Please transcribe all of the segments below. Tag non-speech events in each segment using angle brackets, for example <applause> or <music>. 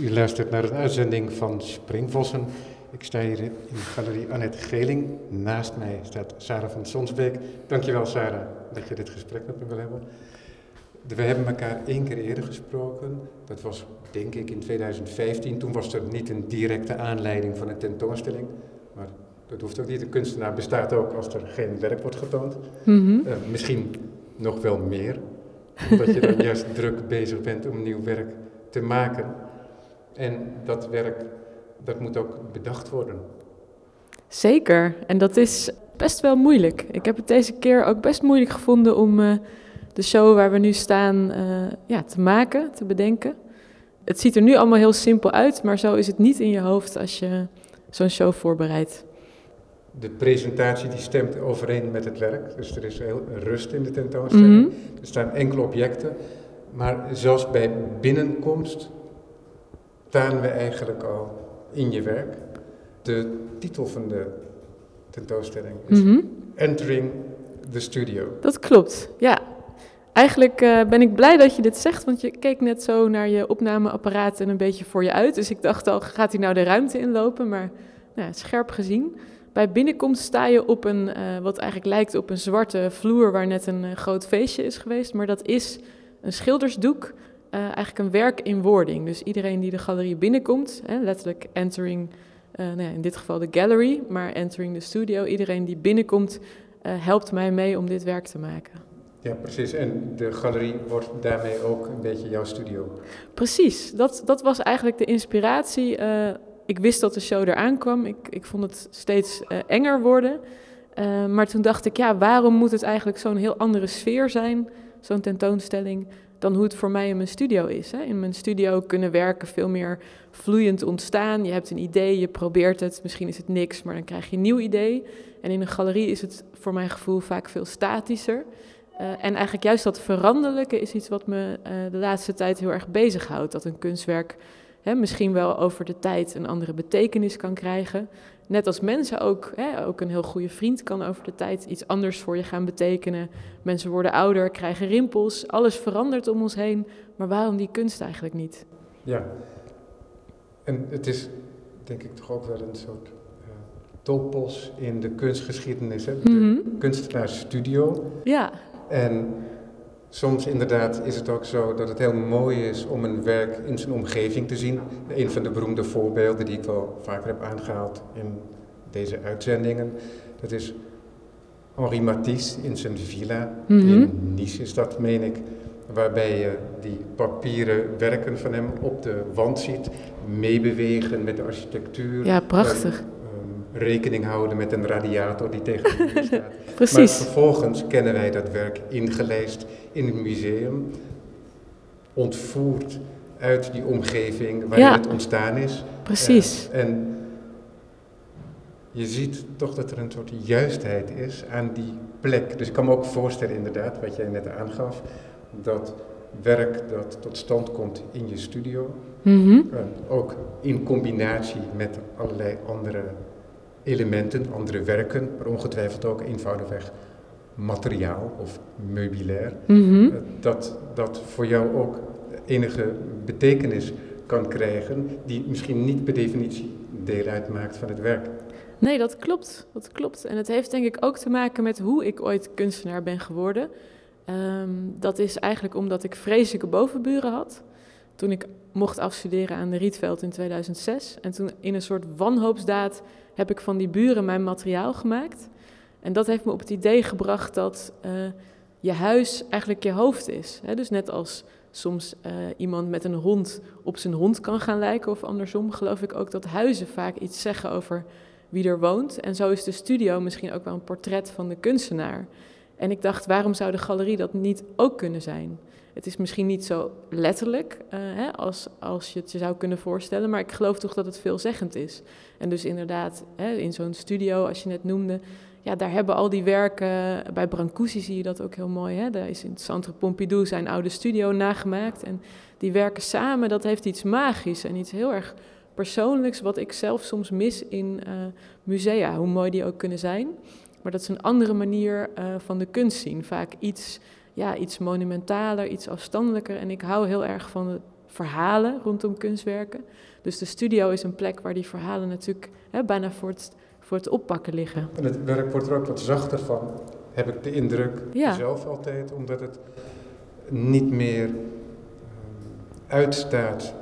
U luistert naar een uitzending van Springvossen. Ik sta hier in de galerie Annette Geling. Naast mij staat Sarah van Sonsbeek. Dankjewel Sarah dat je dit gesprek met me wil hebben. We hebben elkaar één keer eerder gesproken. Dat was denk ik in 2015. Toen was er niet een directe aanleiding van een tentoonstelling. Maar dat hoeft ook niet. Een kunstenaar bestaat ook als er geen werk wordt getoond. Mhm. Eh, misschien nog wel meer. Omdat je dan <laughs> juist druk bezig bent om nieuw werk te maken. En dat werk, dat moet ook bedacht worden. Zeker, en dat is best wel moeilijk. Ik heb het deze keer ook best moeilijk gevonden om eh, de show waar we nu staan eh, ja, te maken, te bedenken. Het ziet er nu allemaal heel simpel uit, maar zo is het niet in je hoofd als je zo'n show voorbereidt. De presentatie die stemt overeen met het werk, dus er is heel rust in de tentoonstelling. Mhm. Er staan enkele objecten, maar zelfs bij binnenkomst staan we eigenlijk al in je werk. De titel van de tentoonstelling is Mhm. Entering the Studio. Dat klopt, ja. Eigenlijk eh, ben ik blij dat je dit zegt, want je keek net zo naar je opnameapparaat en een beetje voor je uit. Dus ik dacht al, gaat hij nou de ruimte inlopen? Maar nou, scherp gezien. Bij binnenkomst sta je op een, eh, wat eigenlijk lijkt op een zwarte vloer waar net een eh, groot feestje is geweest. Maar dat is een schildersdoek, eh, eigenlijk een werk in wording. Dus iedereen die de galerie binnenkomt, hè, letterlijk entering, eh, nou ja, in dit geval de gallery, maar entering the studio. Iedereen die binnenkomt eh, helpt mij mee om dit werk te maken. Ja, precies. En de galerie wordt daarmee ook een beetje jouw studio. Precies, dat, dat was eigenlijk de inspiratie. Ik wist dat de show eraan kwam. Ik, ik vond het steeds enger worden. Maar toen dacht ik, ja, waarom moet het eigenlijk zo'n heel andere sfeer zijn, zo'n tentoonstelling, dan hoe het voor mij in mijn studio is. Hè? In mijn studio kunnen werken veel meer vloeiend ontstaan. Je hebt een idee, je probeert het, misschien is het niks, maar dan krijg je een nieuw idee. En in een galerie is het voor mijn gevoel vaak veel statischer. Eh, en eigenlijk juist dat veranderlijke is iets wat me eh, de laatste tijd heel erg bezighoudt. Dat een kunstwerk hè, misschien wel over de tijd een andere betekenis kan krijgen. Net als mensen ook, hè, ook een heel goede vriend kan over de tijd iets anders voor je gaan betekenen. Mensen worden ouder, krijgen rimpels, alles verandert om ons heen. Maar waarom die kunst eigenlijk niet? Ja. En het is denk ik toch ook wel een soort uh, topos in de kunstgeschiedenis. Hè? De Mhm. kunstenaarsstudio. Ja, En soms inderdaad is het ook zo dat het heel mooi is om een werk in zijn omgeving te zien. Een van de beroemde voorbeelden die ik wel vaker heb aangehaald in deze uitzendingen, dat is Henri Matisse in zijn villa. Mhm. In Nice is dat, meen ik. Waarbij je die papieren werken van hem op de wand ziet, meebewegen met de architectuur. ja prachtig. Rekening houden met een radiator die tegen de muur <laughs> staat. Maar Precies. vervolgens kennen wij dat werk ingelijst in het museum, ontvoerd uit die omgeving waarin Ja. het ontstaan is. Precies. Eh, en je ziet toch dat er een soort juistheid is aan die plek. Dus ik kan me ook voorstellen, inderdaad, wat jij net aangaf, dat werk dat tot stand komt in je studio, Mhm. eh, ook in combinatie met allerlei andere elementen, andere werken, maar ongetwijfeld ook eenvoudigweg materiaal of meubilair, Mhm. eh, dat dat voor jou ook enige betekenis kan krijgen, die misschien niet per definitie deel uitmaakt van het werk. Nee, dat klopt. Dat klopt. En het heeft denk ik ook te maken met hoe ik ooit kunstenaar ben geworden. Ehm, dat is eigenlijk omdat ik vreselijke bovenburen had. Toen ik mocht afstuderen aan de Rietveld in 2006. En toen in een soort wanhoopsdaad heb ik van die buren mijn materiaal gemaakt. En dat heeft me op het idee gebracht dat eh, je huis eigenlijk je hoofd is. Dus net als soms eh, iemand met een hond op zijn hond kan gaan lijken of andersom, geloof ik ook dat huizen vaak iets zeggen over wie er woont. En zo is de studio misschien ook wel een portret van de kunstenaar. En ik dacht, waarom zou de galerie dat niet ook kunnen zijn? Het is misschien niet zo letterlijk eh, hè, als, als je het je zou kunnen voorstellen, maar ik geloof toch dat het veelzeggend is. En dus inderdaad, hè, in zo'n studio, als je net noemde, ja, daar hebben al die werken, bij Brancusi zie je dat ook heel mooi, hè? daar is in het Centre Pompidou zijn oude studio nagemaakt. En die werken samen, dat heeft iets magisch en iets heel erg persoonlijks, wat ik zelf soms mis in uh, musea, hoe mooi die ook kunnen zijn. Maar dat is een andere manier uh, van de kunst zien. Vaak iets, ja, iets monumentaler, iets afstandelijker. En ik hou heel erg van, de, verhalen rondom kunstwerken. Dus de studio is een plek waar die verhalen natuurlijk hè, bijna voor het, voor het oppakken liggen. En het werk wordt er ook wat zachter van, heb ik de indruk Ja. zelf altijd, omdat het niet meer eh, uitstaat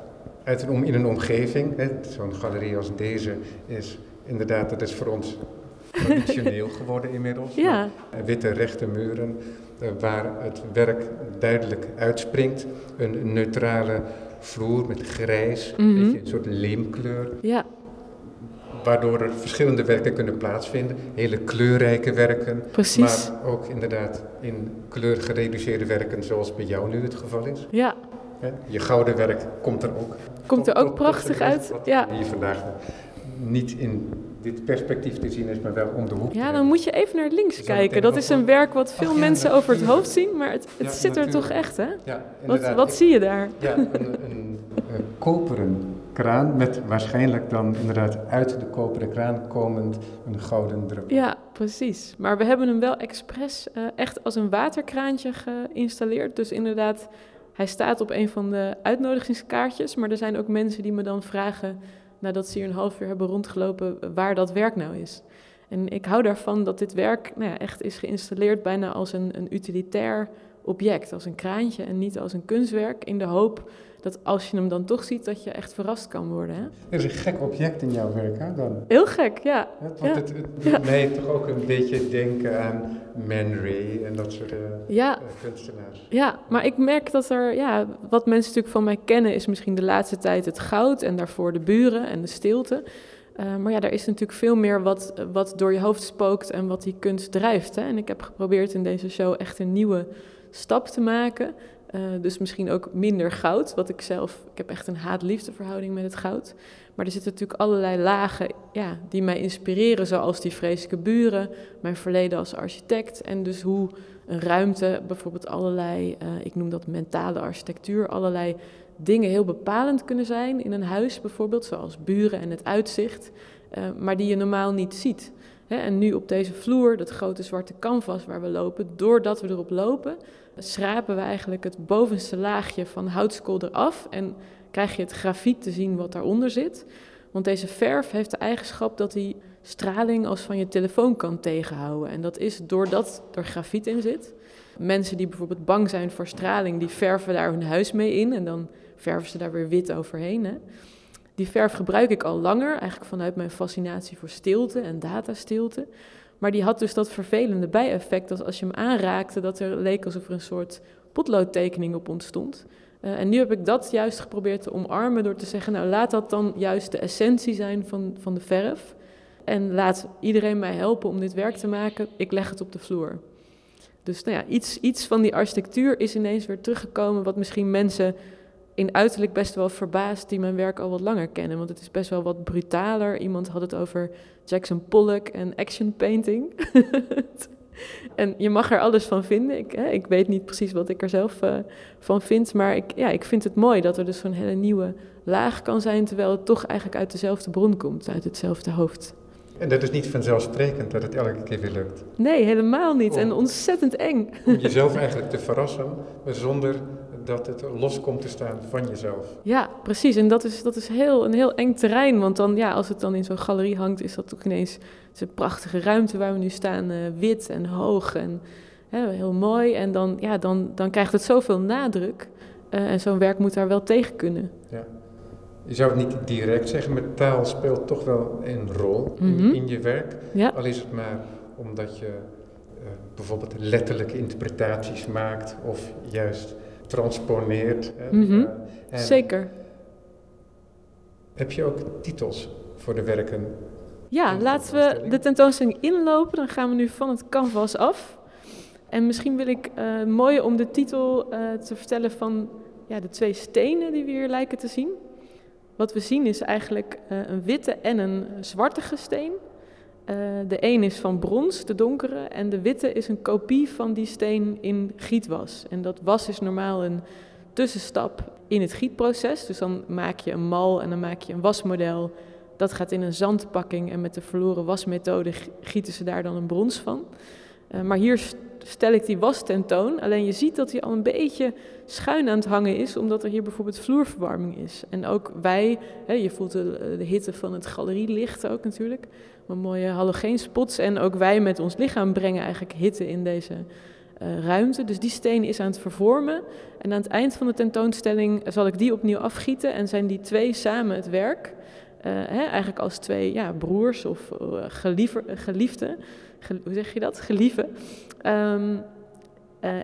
uit een, om- in een omgeving. Zo'n galerie als deze is inderdaad, dat is voor ons <laughs> traditioneel geworden inmiddels. Ja, Witte rechte muren waar het werk duidelijk uitspringt. Een neutrale vloer met grijs, Mhm. een beetje een soort leemkleur. ja, Waardoor er verschillende werken kunnen plaatsvinden. Hele kleurrijke werken, precies. maar ook inderdaad in kleur gereduceerde werken zoals bij jou nu het geval is. Ja, Je gouden werk komt er ook. komt er tot- ook tot- tot prachtig uit. Ja. Hier vandaag niet in dit perspectief te zien is, maar wel om de hoek. Ja, dan moet je even naar links kijken. Dat is een werk wat veel Ach ja, mensen over het hoofd zien, maar het, het Ja, zit er toch echt, hè? Ja, Wat, wat zie je daar? Ja, een, een, een koperen kraan met waarschijnlijk dan inderdaad uit de koperen kraan komend een gouden druppel. Ja, precies. Maar we hebben hem wel expres eh, echt als een waterkraantje geïnstalleerd. Dus inderdaad, hij staat op een van de uitnodigingskaartjes. Maar er zijn ook mensen die me dan vragen, nadat ze hier een half uur hebben rondgelopen, waar dat werk nou is. En ik hou daarvan dat dit werk nou echt is geïnstalleerd bijna als een, een utilitair object, als een kraantje en niet als een kunstwerk. In de hoop dat als je hem dan toch ziet, dat je echt verrast kan worden. Hè? Er is een gek object in jouw werk, hè? Dan. Heel gek, ja. Want het, het doet mij toch ook een beetje denken aan Man Ray en dat soort eh, Ja, eh, kunstenaars. Ja, maar ik merk dat er, ja, wat mensen natuurlijk van mij kennen, is misschien de laatste tijd het goud en daarvoor de buren en de stilte. Eh, maar ja, er is natuurlijk veel meer wat, wat door je hoofd spookt en wat die kunst drijft. Hè? En ik heb geprobeerd in deze show echt een nieuwe stap te maken. Eh, dus misschien ook minder goud, wat ik zelf, ik heb echt een haat-liefde verhouding met het goud. Maar er zitten natuurlijk allerlei lagen ja, die mij inspireren, zoals die vreselijke buren, mijn verleden als architect en dus hoe een ruimte, bijvoorbeeld allerlei, eh, ik noem dat mentale architectuur, allerlei dingen heel bepalend kunnen zijn in een huis bijvoorbeeld, zoals buren en het uitzicht, eh, maar die je normaal niet ziet. En nu op deze vloer, dat grote zwarte canvas waar we lopen, doordat we erop lopen, schrapen we eigenlijk het bovenste laagje van houtskool eraf en krijg je het grafiet te zien wat daaronder zit. Want deze verf heeft de eigenschap dat hij straling als van je telefoon kan tegenhouden. En dat is doordat er grafiet in zit. Mensen die bijvoorbeeld bang zijn voor straling, die verven daar hun huis mee in en dan verven ze daar weer wit overheen. Hè. Die verf gebruik ik al langer, eigenlijk vanuit mijn fascinatie voor stilte en datastilte. Maar die had dus dat vervelende bijeffect dat als je hem aanraakte, dat er leek alsof er een soort potloodtekening op ontstond. Uh, en nu heb ik dat juist geprobeerd te omarmen door te zeggen, nou laat dat dan juist de essentie zijn van, van de verf. En laat iedereen mij helpen om dit werk te maken. Ik leg het op de vloer. Dus nou ja, iets, iets van die architectuur is ineens weer teruggekomen, wat misschien mensen in uiterlijk best wel verbaast die mijn werk al wat langer kennen. Want het is best wel wat brutaler. Iemand had het over Jackson Pollock en action painting. <laughs> en je mag er alles van vinden. Ik, hè, ik weet niet precies wat ik er zelf uh, van vind. Maar ik, ja, ik vind het mooi dat er dus zo'n hele nieuwe laag kan zijn... terwijl het toch eigenlijk uit dezelfde bron komt, uit hetzelfde hoofd. En dat is niet vanzelfsprekend dat het elke keer weer lukt. Nee, helemaal niet. Om, en ontzettend eng. Om jezelf eigenlijk te verrassen, zonder dat het los komt te staan van jezelf. Ja, precies. En dat is, dat is heel, een heel eng terrein. Want dan, ja, als het dan in zo'n galerie hangt, is dat toch ineens het is een prachtige ruimte waar we nu staan. Uh, wit en hoog en hè, heel mooi. En dan, ja, dan, dan krijgt het zoveel nadruk. Uh, en zo'n werk moet daar wel tegen kunnen. Ja. Je zou het niet direct zeggen, maar taal speelt toch wel een rol mm -hmm. in, in, je werk. Ja. Al is het maar omdat je uh, bijvoorbeeld letterlijke interpretaties maakt of juist transponeert. Mm -hmm. Zeker. Heb je ook titels voor de werken? Ja, laten we de tentoonstelling inlopen. Dan gaan we nu van het canvas af. En misschien wil ik uh, mooi om de titel uh, te vertellen van ja, de twee stenen die we hier lijken te zien. Wat we zien is eigenlijk uh, een witte en een zwartige steen. Uh, de een is van brons, de donkere, en de witte is een kopie van die steen in gietwas. En dat was is normaal een tussenstap in het gietproces. Dus dan maak je een mal en dan maak je een wasmodel. Dat gaat in een zandpakking en met de verloren wasmethode gieten ze daar dan een brons van. Eh, maar hier stel ik die was tentoon. Alleen je ziet dat hij al een beetje schuin aan het hangen is, omdat er hier bijvoorbeeld vloerverwarming is. En ook wij, hè, je voelt de, de, hitte van het galerielicht ook natuurlijk, maar mooie halogeenspots. En ook wij met ons lichaam brengen eigenlijk hitte in deze uh, ruimte. Dus die steen is aan het vervormen. En aan het eind van de tentoonstelling zal ik die opnieuw afgieten en zijn die twee samen het werk. Uh, hè, eigenlijk als twee ja, broers of uh, geliefden. hoe zeg je dat? Gelieven. Um,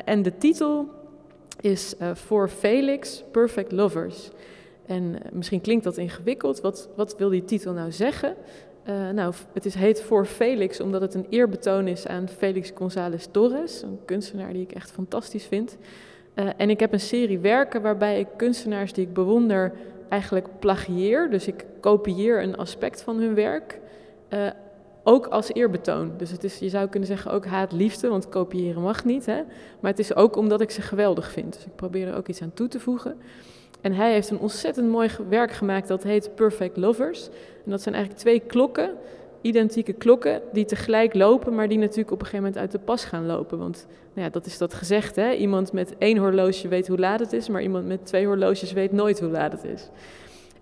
en de titel is For Felix Perfect Lovers. En misschien klinkt dat ingewikkeld. Wat, wat wil die titel nou zeggen? Uh, nou, het is, heet Voor Felix omdat het een eerbetoon is aan Felix González Torres, een kunstenaar die ik echt fantastisch vind. Uh, en ik heb een serie werken waarbij ik kunstenaars die ik bewonder eigenlijk plagieer. Dus ik kopieer een aspect van hun werk, uh, ook als eerbetoon. Dus het is, je zou kunnen zeggen ook haat-liefde, want kopiëren mag niet. Hè? Maar het is ook omdat ik ze geweldig vind. Dus ik probeer er ook iets aan toe te voegen. En hij heeft een ontzettend mooi werk gemaakt dat heet Perfect Lovers. En dat zijn eigenlijk twee klokken, identieke klokken, die tegelijk lopen, maar die natuurlijk op een gegeven moment uit de pas gaan lopen. Want nou ja, dat is dat gezegd, hè? iemand met één horloge weet hoe laat het is, maar iemand met twee horloges weet nooit hoe laat het is.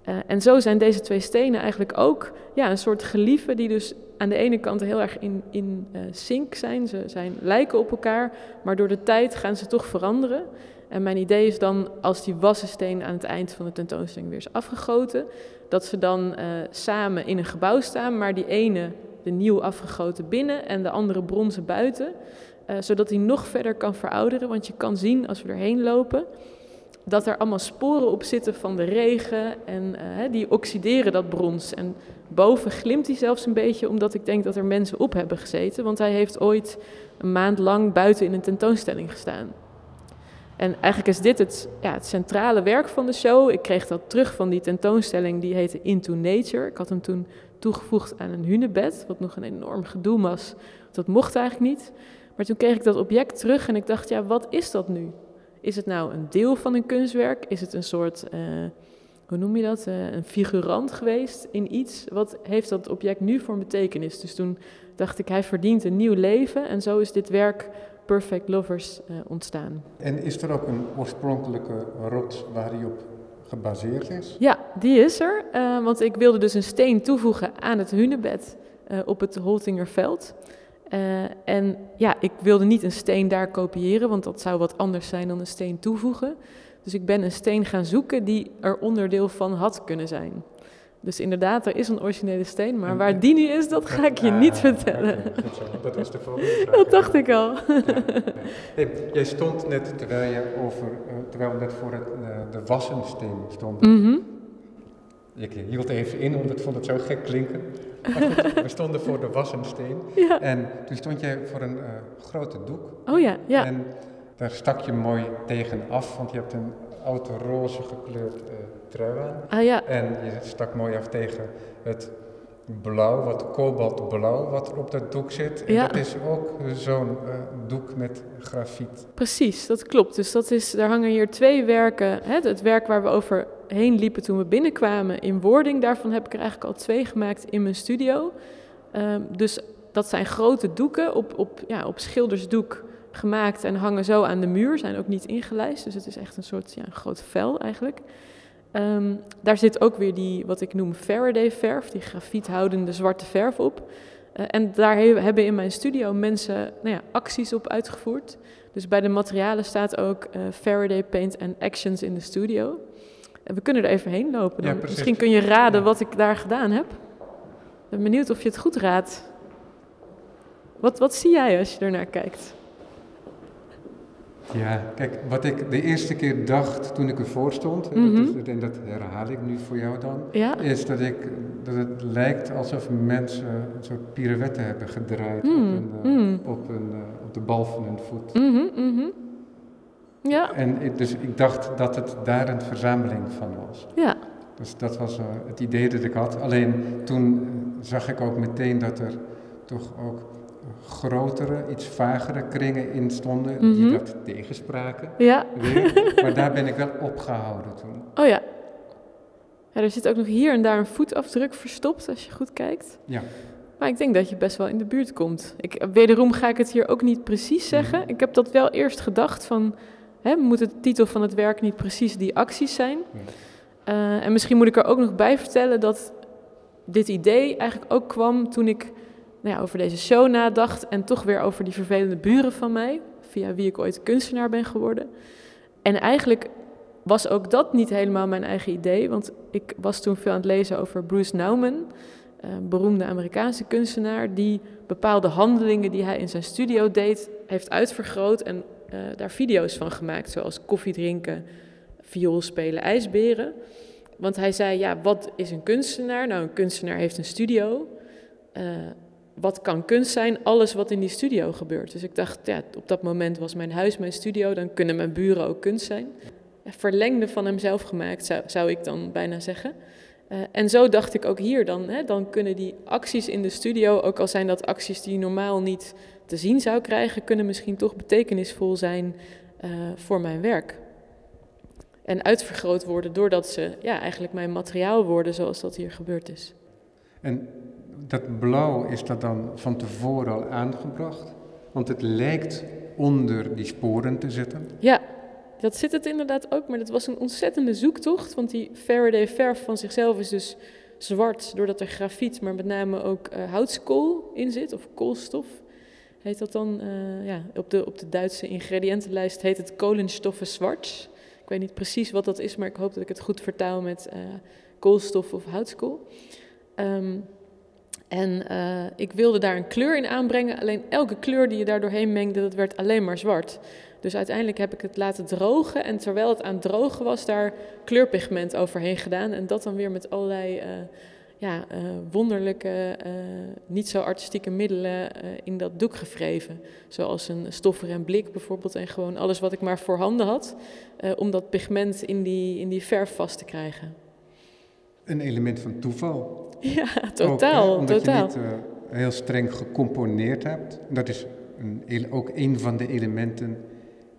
Uh, en zo zijn deze twee stenen eigenlijk ook ja, een soort gelieven die dus aan de ene kant heel erg in, in uh, sync zijn. Ze zijn, lijken op elkaar, maar door de tijd gaan ze toch veranderen. En mijn idee is dan, als die wassensteen aan het eind van de tentoonstelling weer is afgegoten, dat ze dan uh, samen in een gebouw staan, maar die ene, de nieuw afgegoten binnen en de andere bronzen buiten, uh, zodat die nog verder kan verouderen. Want je kan zien als we erheen lopen, dat er allemaal sporen op zitten van de regen en uh, die oxideren dat brons. En boven glimt hij zelfs een beetje, omdat ik denk dat er mensen op hebben gezeten, want hij heeft ooit een maand lang buiten in een tentoonstelling gestaan. En eigenlijk is dit het, ja, het centrale werk van de show. Ik kreeg dat terug van die tentoonstelling, die heette Into Nature. Ik had hem toen toegevoegd aan een hunebed, wat nog een enorm gedoe was. Dat mocht eigenlijk niet. Maar toen kreeg ik dat object terug en ik dacht, ja, wat is dat nu? Is het nou een deel van een kunstwerk? Is het een soort, uh, hoe noem je dat, uh, een figurant geweest in iets? Wat heeft dat object nu voor betekenis? Dus toen dacht ik, hij verdient een nieuw leven. En zo is dit werk Perfect Lovers uh, ontstaan. En is er ook een oorspronkelijke rots waar die op gebaseerd is? Ja, die is er. Uh, want ik wilde dus een steen toevoegen aan het hunebed uh, op het Holtingerveld. en ja, ik wilde niet een steen daar kopiëren, want dat zou wat anders zijn dan een steen toevoegen. Dus ik ben een steen gaan zoeken die er onderdeel van had kunnen zijn. Dus inderdaad, er is een originele steen, maar waar die nu is, dat ga ik je niet vertellen. Dat was de volgende <laughs> vraag. Dat dacht ik al. Ja, hey, jij stond net, terwijl, je over, terwijl we net voor het, uh, de wassensteen stonden. Mm -hmm. Ik hield even in, want ik vond het zo gek klinken. Maar goed, <laughs> we stonden voor de wassensteen. Ja. En toen stond jij voor een uh, grote doek. Oh ja, ja. En daar stak je mooi tegen af, want je hebt een oud roze gekleurd uh, trui aan. Ah, ja. En je stak mooi af tegen het blauw, wat kobaltblauw, wat er op dat doek zit. En Ja. dat is ook zo'n uh, doek met grafiet. Precies, dat klopt. Dus dat is, daar hangen hier twee werken. Hè, het werk waar we overheen liepen toen we binnenkwamen in wording, daarvan heb ik er eigenlijk al twee gemaakt in mijn studio. Um, dus dat zijn grote doeken op, op, ja, op schildersdoek gemaakt en hangen zo aan de muur, zijn ook niet ingelijst. Dus het is echt een soort ja, een groot vel eigenlijk. Um, daar zit ook weer die, wat ik noem Faraday verf, die grafiethoudende zwarte verf op. Uh, en daar he hebben in mijn studio mensen nou ja, acties op uitgevoerd. Dus bij de materialen staat ook uh, Faraday Paint and Actions in de studio. En we kunnen er even heen lopen. Dan. Ja, Misschien kun je raden Ja. wat ik daar gedaan heb. Ik ben benieuwd of je het goed raadt. Wat, wat zie jij als je ernaar kijkt? Ja, kijk, wat ik de eerste keer dacht toen ik ervoor stond, Mhm. dat is, en dat herhaal ik nu voor jou dan, Ja? is dat, ik, dat het lijkt alsof mensen een soort pirouette hebben gedraaid Mm, op, een, uh, mm. op, een, uh, op de bal van hun voet. Mhm, mhm. Ja, En ik, dus ik dacht dat het daar een verzameling van was. ja. Dus dat was uh, het idee dat ik had. Alleen toen zag ik ook meteen dat er toch ook grotere, iets vagere kringen in stonden Mhm. die dat tegenspraken. Ja. Weer. Maar daar ben ik wel opgehouden toen. Oh ja. ja. Er zit ook nog hier en daar een voetafdruk verstopt, als je goed kijkt. Ja. Maar ik denk dat je best wel in de buurt komt. Ik, wederom ga ik het hier ook niet precies zeggen. Mhm. Ik heb dat wel eerst gedacht van... Hè, moet de titel van het werk niet precies die acties zijn? Mhm. Uh, en misschien moet ik er ook nog bij vertellen dat dit idee eigenlijk ook kwam toen ik nou ja, over deze show nadacht en toch weer over die vervelende buren van mij, via wie ik ooit kunstenaar ben geworden. En eigenlijk was ook dat niet helemaal mijn eigen idee, want ik was toen veel aan het lezen over Bruce Nauman, een beroemde Amerikaanse kunstenaar, die bepaalde handelingen die hij in zijn studio deed, heeft uitvergroot en uh, daar video's van gemaakt, zoals koffie drinken, viool spelen, ijsberen. Want hij zei, ja, wat is een kunstenaar? Nou, een kunstenaar heeft een studio. Uh, wat kan kunst zijn? Alles wat in die studio gebeurt. Dus ik dacht, ja, op dat moment was mijn huis mijn studio, dan kunnen mijn buren ook kunst zijn. Verlengde van hemzelf gemaakt, zou, ik dan bijna zeggen. Uh, en zo dacht ik ook hier dan, hè, dan kunnen die acties in de studio, ook al zijn dat acties die je normaal niet te zien zou krijgen, kunnen misschien toch betekenisvol zijn uh, voor mijn werk en uitvergroot worden doordat ze ja, eigenlijk mijn materiaal worden zoals dat hier gebeurd is. En dat blauw, is dat dan van tevoren al aangebracht? Want het lijkt onder die sporen te zitten. Ja, dat zit het inderdaad ook, maar dat was een ontzettende zoektocht. Want die Faraday verf van zichzelf is dus zwart, doordat er grafiet, maar met name ook uh, houtskool in zit, of koolstof. Heet dat dan, uh, ja, op de, op de Duitse ingrediëntenlijst heet het kolenstoffen zwart. Ik weet niet precies wat dat is, maar ik hoop dat ik het goed vertaal met uh, koolstof of houtskool. Um, en uh, ik wilde daar een kleur in aanbrengen, alleen elke kleur die je daar doorheen mengde, dat werd alleen maar zwart. Dus uiteindelijk heb ik het laten drogen en terwijl het aan het drogen was, daar kleurpigment overheen gedaan. En dat dan weer met allerlei uh, ja, uh, wonderlijke, niet zo artistieke middelen in dat doek gewreven. Zoals een stoffer en blik bijvoorbeeld en gewoon alles wat ik maar voorhanden had, om dat pigment in die, in die verf vast te krijgen. Een element van toeval. <laughs> Ja, totaal. Ook, omdat totaal. je niet uh, heel streng gecomponeerd hebt. Dat is een, ook een van de elementen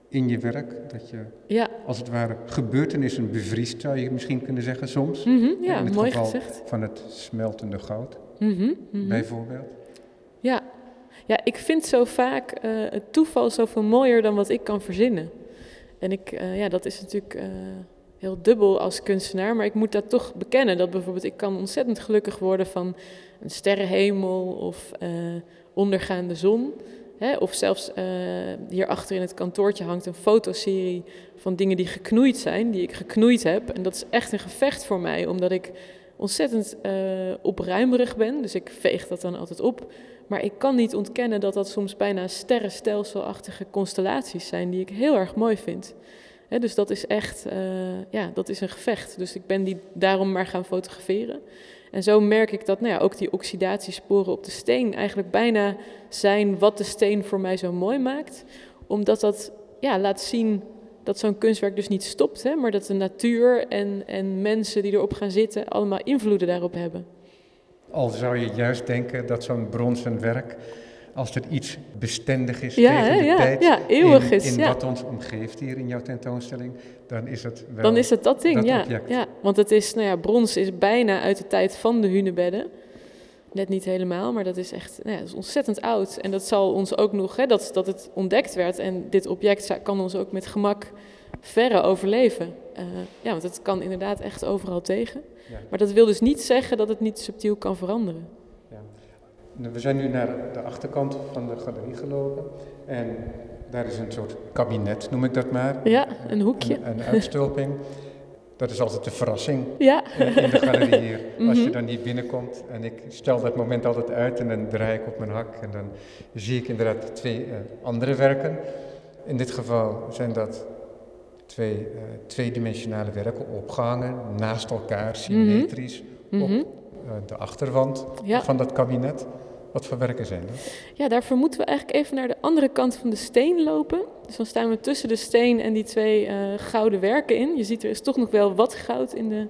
in je werk. Dat je ja. als het ware gebeurtenissen bevriest, zou je misschien kunnen zeggen soms. Mm -hmm, ja, in het mooi geval gezegd. van het smeltende goud, mm -hmm, mm -hmm. bijvoorbeeld. Ja. ja, ik vind zo vaak uh, het toeval zoveel mooier dan wat ik kan verzinnen. En ik, uh, ja, dat is natuurlijk heel dubbel als kunstenaar, maar ik moet dat toch bekennen. Dat bijvoorbeeld, ik kan ontzettend gelukkig worden van een sterrenhemel of uh, ondergaande zon. Hè? Of zelfs uh, hierachter in het kantoortje hangt een fotoserie van dingen die geknoeid zijn, die ik geknoeid heb. En dat is echt een gevecht voor mij, omdat ik ontzettend uh, opruimerig ben. Dus ik veeg dat dan altijd op. Maar ik kan niet ontkennen dat dat soms bijna sterrenstelselachtige constellaties zijn die ik heel erg mooi vind. Dus dat is echt, uh, ja, dat is een gevecht. Dus ik ben die daarom maar gaan fotograferen. En zo merk ik dat nou ja, ook die oxidatiesporen op de steen eigenlijk bijna zijn wat de steen voor mij zo mooi maakt. Omdat dat ja, laat zien dat zo'n kunstwerk dus niet stopt, hè, maar dat de natuur en, en mensen die erop gaan zitten allemaal invloeden daarop hebben. Al zou je juist denken dat zo'n bronzen werk als er iets bestendig is ja, tegen de ja, tijd ja, eeuwig in, is, in wat ons omgeeft hier in jouw tentoonstelling, dan is het wel Dan is het dat ding, dat ja, object. ja. Want het is, nou ja, brons is bijna uit de tijd van de hunebedden. Net niet helemaal, maar dat is echt nou ja, dat is ontzettend oud. En dat zal ons ook nog, hè, dat, dat het ontdekt werd. En dit object kan ons ook met gemak verre overleven. Uh, ja, want het kan inderdaad echt overal tegen. Maar dat wil dus niet zeggen dat het niet subtiel kan veranderen. We zijn nu naar de achterkant van de galerie gelopen en daar is een soort kabinet, noem ik dat maar. Ja, een hoekje. Een, een uitstulping. Dat is altijd de verrassing ja. in, in de galerie hier. Mhm. <laughs> Als je dan niet binnenkomt en ik stel dat moment altijd uit en dan draai ik op mijn hak en dan zie ik inderdaad twee uh, andere werken. In dit geval zijn dat twee uh, tweedimensionale werken opgehangen naast elkaar, symmetrisch, mm -hmm. op uh, de achterwand ja. van dat kabinet. Wat voor werken zijn dat? Ja, daarvoor moeten we eigenlijk even naar de andere kant van de steen lopen. Dus dan staan we tussen de steen en die twee uh, gouden werken in. Je ziet er is toch nog wel wat goud in de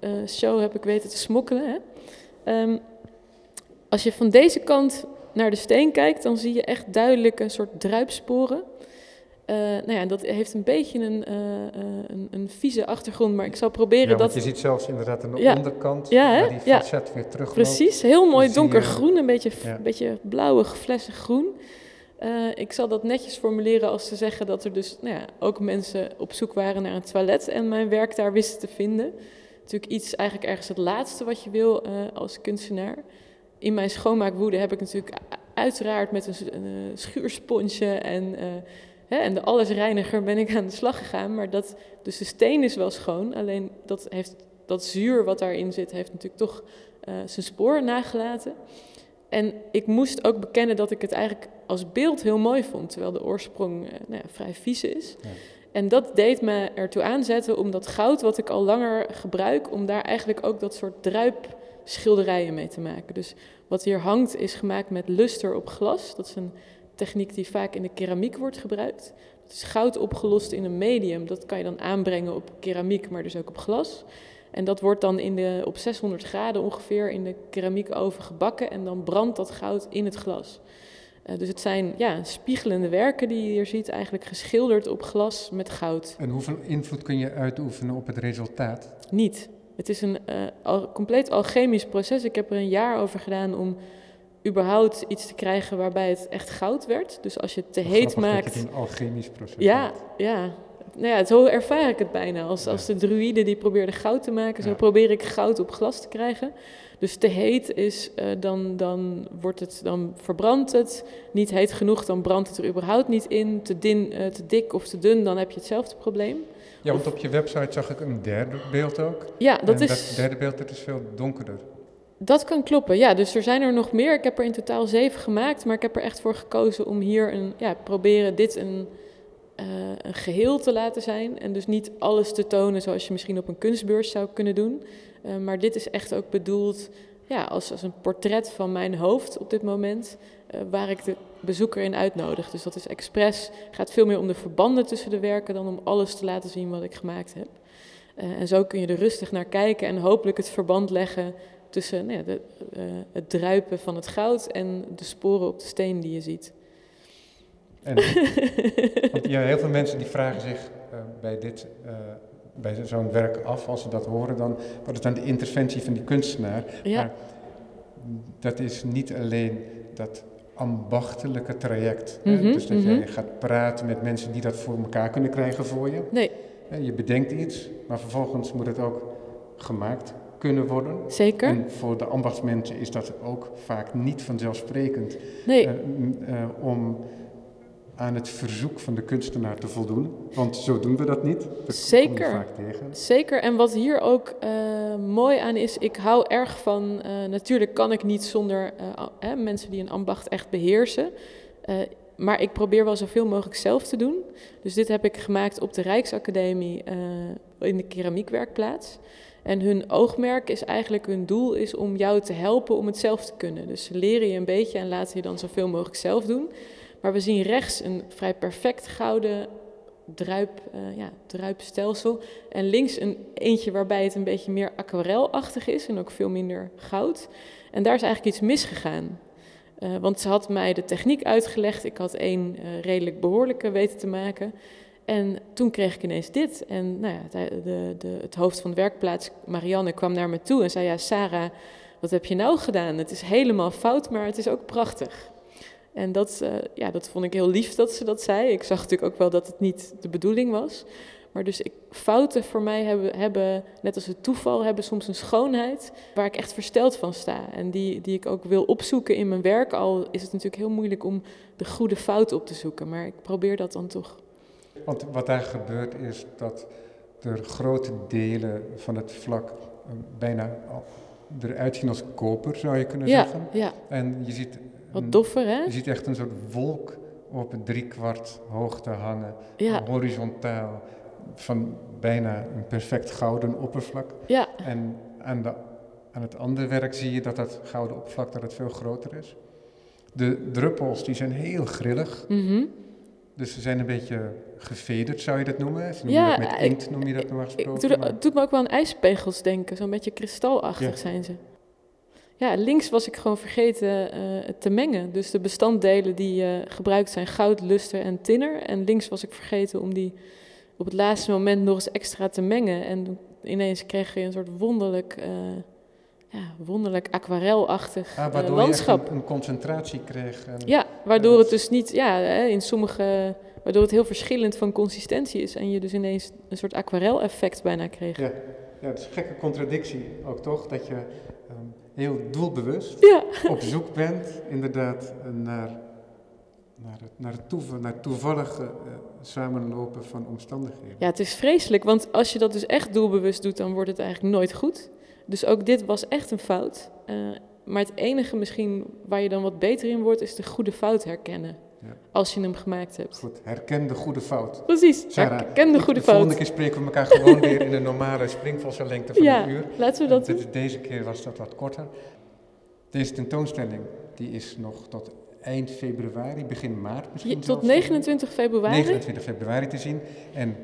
uh, show, heb ik weten te smokkelen. Hè? Um, als je van deze kant naar de steen kijkt, dan zie je echt duidelijk een soort druipsporen. Uh, nou ja, dat heeft een beetje een, uh, een, een, vieze achtergrond, maar ik zal proberen ja, dat... je ziet zelfs inderdaad aan de ja. onderkant ja, waar die facet weer terug Precies, heel mooi donkergroen, een beetje, een beetje blauwig, flessig groen. Uh, ik zal dat netjes formuleren als te zeggen dat er dus nou ja, ook mensen op zoek waren naar een toilet en mijn werk daar wisten te vinden. Natuurlijk iets, eigenlijk ergens het laatste wat je wil als kunstenaar. In mijn schoonmaakwoede heb ik natuurlijk uiteraard met een, een schuursponsje en Hè, en de allesreiniger ben ik aan de slag gegaan. Maar dat, dus de steen is wel schoon. Alleen dat, heeft, dat zuur wat daarin zit, heeft natuurlijk toch uh, zijn spoor nagelaten. En ik moest ook bekennen dat ik het eigenlijk als beeld heel mooi vond. Terwijl de oorsprong uh, nou ja, vrij vies is. Ja. En dat deed me ertoe aanzetten om dat goud wat ik al langer gebruik, om daar eigenlijk ook dat soort druipschilderijen mee te maken. Dus wat hier hangt is gemaakt met luster op glas. Dat is een techniek die vaak in de keramiek wordt gebruikt. Dat is goud opgelost in een medium. Dat kan je dan aanbrengen op keramiek, maar dus ook op glas. En dat wordt dan in de, op 600 graden ongeveer in de keramiekoven gebakken en dan brandt dat goud in het glas. Uh, dus het zijn ja, spiegelende werken die je hier ziet, eigenlijk geschilderd op glas met goud. En hoeveel invloed kun je uitoefenen op het resultaat? Niet. Het is een uh, al, compleet alchemisch proces. Ik heb er een jaar over gedaan om überhaupt iets te krijgen waarbij het echt goud werd. Dus als je het te heet maakt. Dat het een alchemisch proces Ja, ja. Nou ja, zo ervaar ik het bijna. Als, als de druïden die probeerden goud te maken, zo probeer ik goud op glas te krijgen. Dus te heet is, uh, dan, dan, wordt het, dan verbrandt het. Niet heet genoeg, dan brandt het er überhaupt niet in. Te, din, uh, te dik of te dun, dan heb je hetzelfde probleem. Ja, want op je website zag ik een derde beeld ook. Ja, dat en is... Dat derde beeld dat is veel donkerder. Dat kan kloppen, ja. Dus er zijn er nog meer. Ik heb er in totaal zeven gemaakt, maar ik heb er echt voor gekozen om hier een, ja, proberen dit een, uh, een geheel te laten zijn. En dus niet alles te tonen zoals je misschien op een kunstbeurs zou kunnen doen. Uh, maar dit is echt ook bedoeld ja, als, als een portret van mijn hoofd op dit moment, uh, waar ik de bezoeker in uitnodig. Dus dat is expres, gaat veel meer om de verbanden tussen de werken dan om alles te laten zien wat ik gemaakt heb. en zo kun je er rustig naar kijken en hopelijk het verband leggen tussen nou ja, de, uh, het druipen van het goud en de sporen op de steen die je ziet. En, want ja, heel veel mensen die vragen zich uh, bij, dit, uh, bij zo'n werk af, als ze dat horen, dan wat is dan de interventie van die kunstenaar? Ja. Maar dat is niet alleen dat ambachtelijke traject. Mm -hmm, Dus dat mm -hmm. je gaat praten met mensen die dat voor elkaar kunnen krijgen voor je. Nee. Je bedenkt iets, maar vervolgens moet het ook gemaakt kunnen worden. Zeker. En voor de ambachtsmensen is dat ook vaak niet vanzelfsprekend nee. uh, uh, om aan het verzoek van de kunstenaar te voldoen. Want zo doen we dat niet. Dat Zeker. vaak tegen. Zeker. En wat hier ook uh, mooi aan is, ik hou erg van, natuurlijk kan ik niet zonder mensen die een ambacht echt beheersen. maar ik probeer wel zoveel mogelijk zelf te doen. Dus dit heb ik gemaakt op de Rijksacademie in de keramiekwerkplaats. En hun oogmerk is eigenlijk, hun doel is om jou te helpen om het zelf te kunnen. Dus ze leren je een beetje en laten je dan zoveel mogelijk zelf doen. Maar we zien rechts een vrij perfect gouden druip, uh, ja, druipstelsel. En links een eentje waarbij het een beetje meer aquarelachtig is en ook veel minder goud. En daar is eigenlijk iets misgegaan. Uh, want ze had mij de techniek uitgelegd. Ik had één uh, redelijk behoorlijke weten te maken. En toen kreeg ik ineens dit. En nou ja, de, de, het hoofd van de werkplaats, Marianne, kwam naar me toe en zei: Ja, Sarah, wat heb je nou gedaan? Het is helemaal fout, maar het is ook prachtig. En dat, uh, ja, dat vond ik heel lief dat ze dat zei. Ik zag natuurlijk ook wel dat het niet de bedoeling was. Maar dus ik, fouten voor mij hebben, hebben, net als het toeval, hebben soms een schoonheid waar ik echt versteld van sta. En die, die ik ook wil opzoeken in mijn werk. Al is het natuurlijk heel moeilijk om de goede fout op te zoeken. Maar ik probeer dat dan toch. Want wat daar gebeurt is dat er grote delen van het vlak bijna eruit zien als koper, zou je kunnen ja, zeggen. Ja. En je ziet, Wat doffer, hè? je ziet echt een soort wolk op een driekwart hoogte hangen, Ja. horizontaal, van bijna een perfect gouden oppervlak. Ja, En aan, de, aan het andere werk zie je dat dat gouden oppervlak dat het veel groter is. De druppels die zijn heel grillig. mhm. Dus ze zijn een beetje gevederd, zou je dat noemen? Ze noemen Ja, dat met ik- inkt, noem je dat normaal gesproken. het doet me ook wel aan ijspegels denken. Zo'n beetje kristalachtig Ja. zijn ze. ja, links was ik gewoon vergeten eh, te mengen. Dus de bestanddelen die eh, gebruikt zijn goud, luster en tinner. En links was ik vergeten om die op het laatste moment nog eens extra te mengen. En ineens kreeg je een soort wonderlijk, eh, ja, wonderlijk aquarelachtig Ah, eh, waardoor je landschap. een, een concentratie kreeg. En, Ja, waardoor het dat- dus niet, ja, in sommige, waardoor het heel verschillend van consistentie is. En je dus ineens een soort aquarel-effect bijna kreeg. Ja, ja, het is een gekke contradictie ook toch, dat je ehm, heel doelbewust Ja, op zoek bent inderdaad naar, naar, het, naar, het toeval, naar het toevallige eh, samenlopen van omstandigheden. Ja, het is vreselijk, want als je dat dus echt doelbewust doet, dan wordt het eigenlijk nooit goed. Dus ook dit was echt een fout. Eh, maar het enige misschien waar je dan wat beter in wordt, is de goede fout herkennen. Ja. Als je hem gemaakt hebt. Goed, herken de goede fout. Precies, Sarah, herken de goede De volgende fout. keer spreken we elkaar gewoon <laughs> weer in de normale springvossenlengte van Ja, een uur. laten we dat doen. Deze keer was dat wat korter. Deze tentoonstelling die is nog tot eind februari, begin maart misschien tot zelfs. 29 februari, 29 februari te zien. En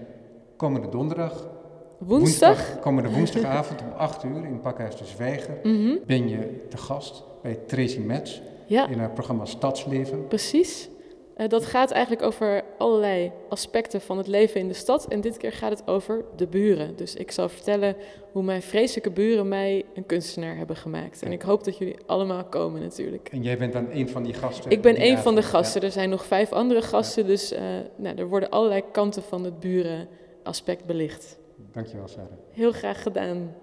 komende donderdag, woensdag. komende woensdagavond om 8 uur in Pakhuis de Zwijger Mhm, ben je te gast bij Tracy Metz Ja, in haar programma Stadsleven. precies. Eh, dat gaat eigenlijk over allerlei aspecten van het leven in de stad. En dit keer gaat het over de buren. Dus ik zal vertellen hoe mijn vreselijke buren mij een kunstenaar hebben gemaakt. En ik hoop dat jullie allemaal komen natuurlijk. En jij bent dan een van die gasten. Ik ben een van de gasten. Er zijn nog vijf andere gasten. Dus eh, nou, er worden allerlei kanten van het burenaspect belicht. Dankjewel Sarah. Heel graag gedaan.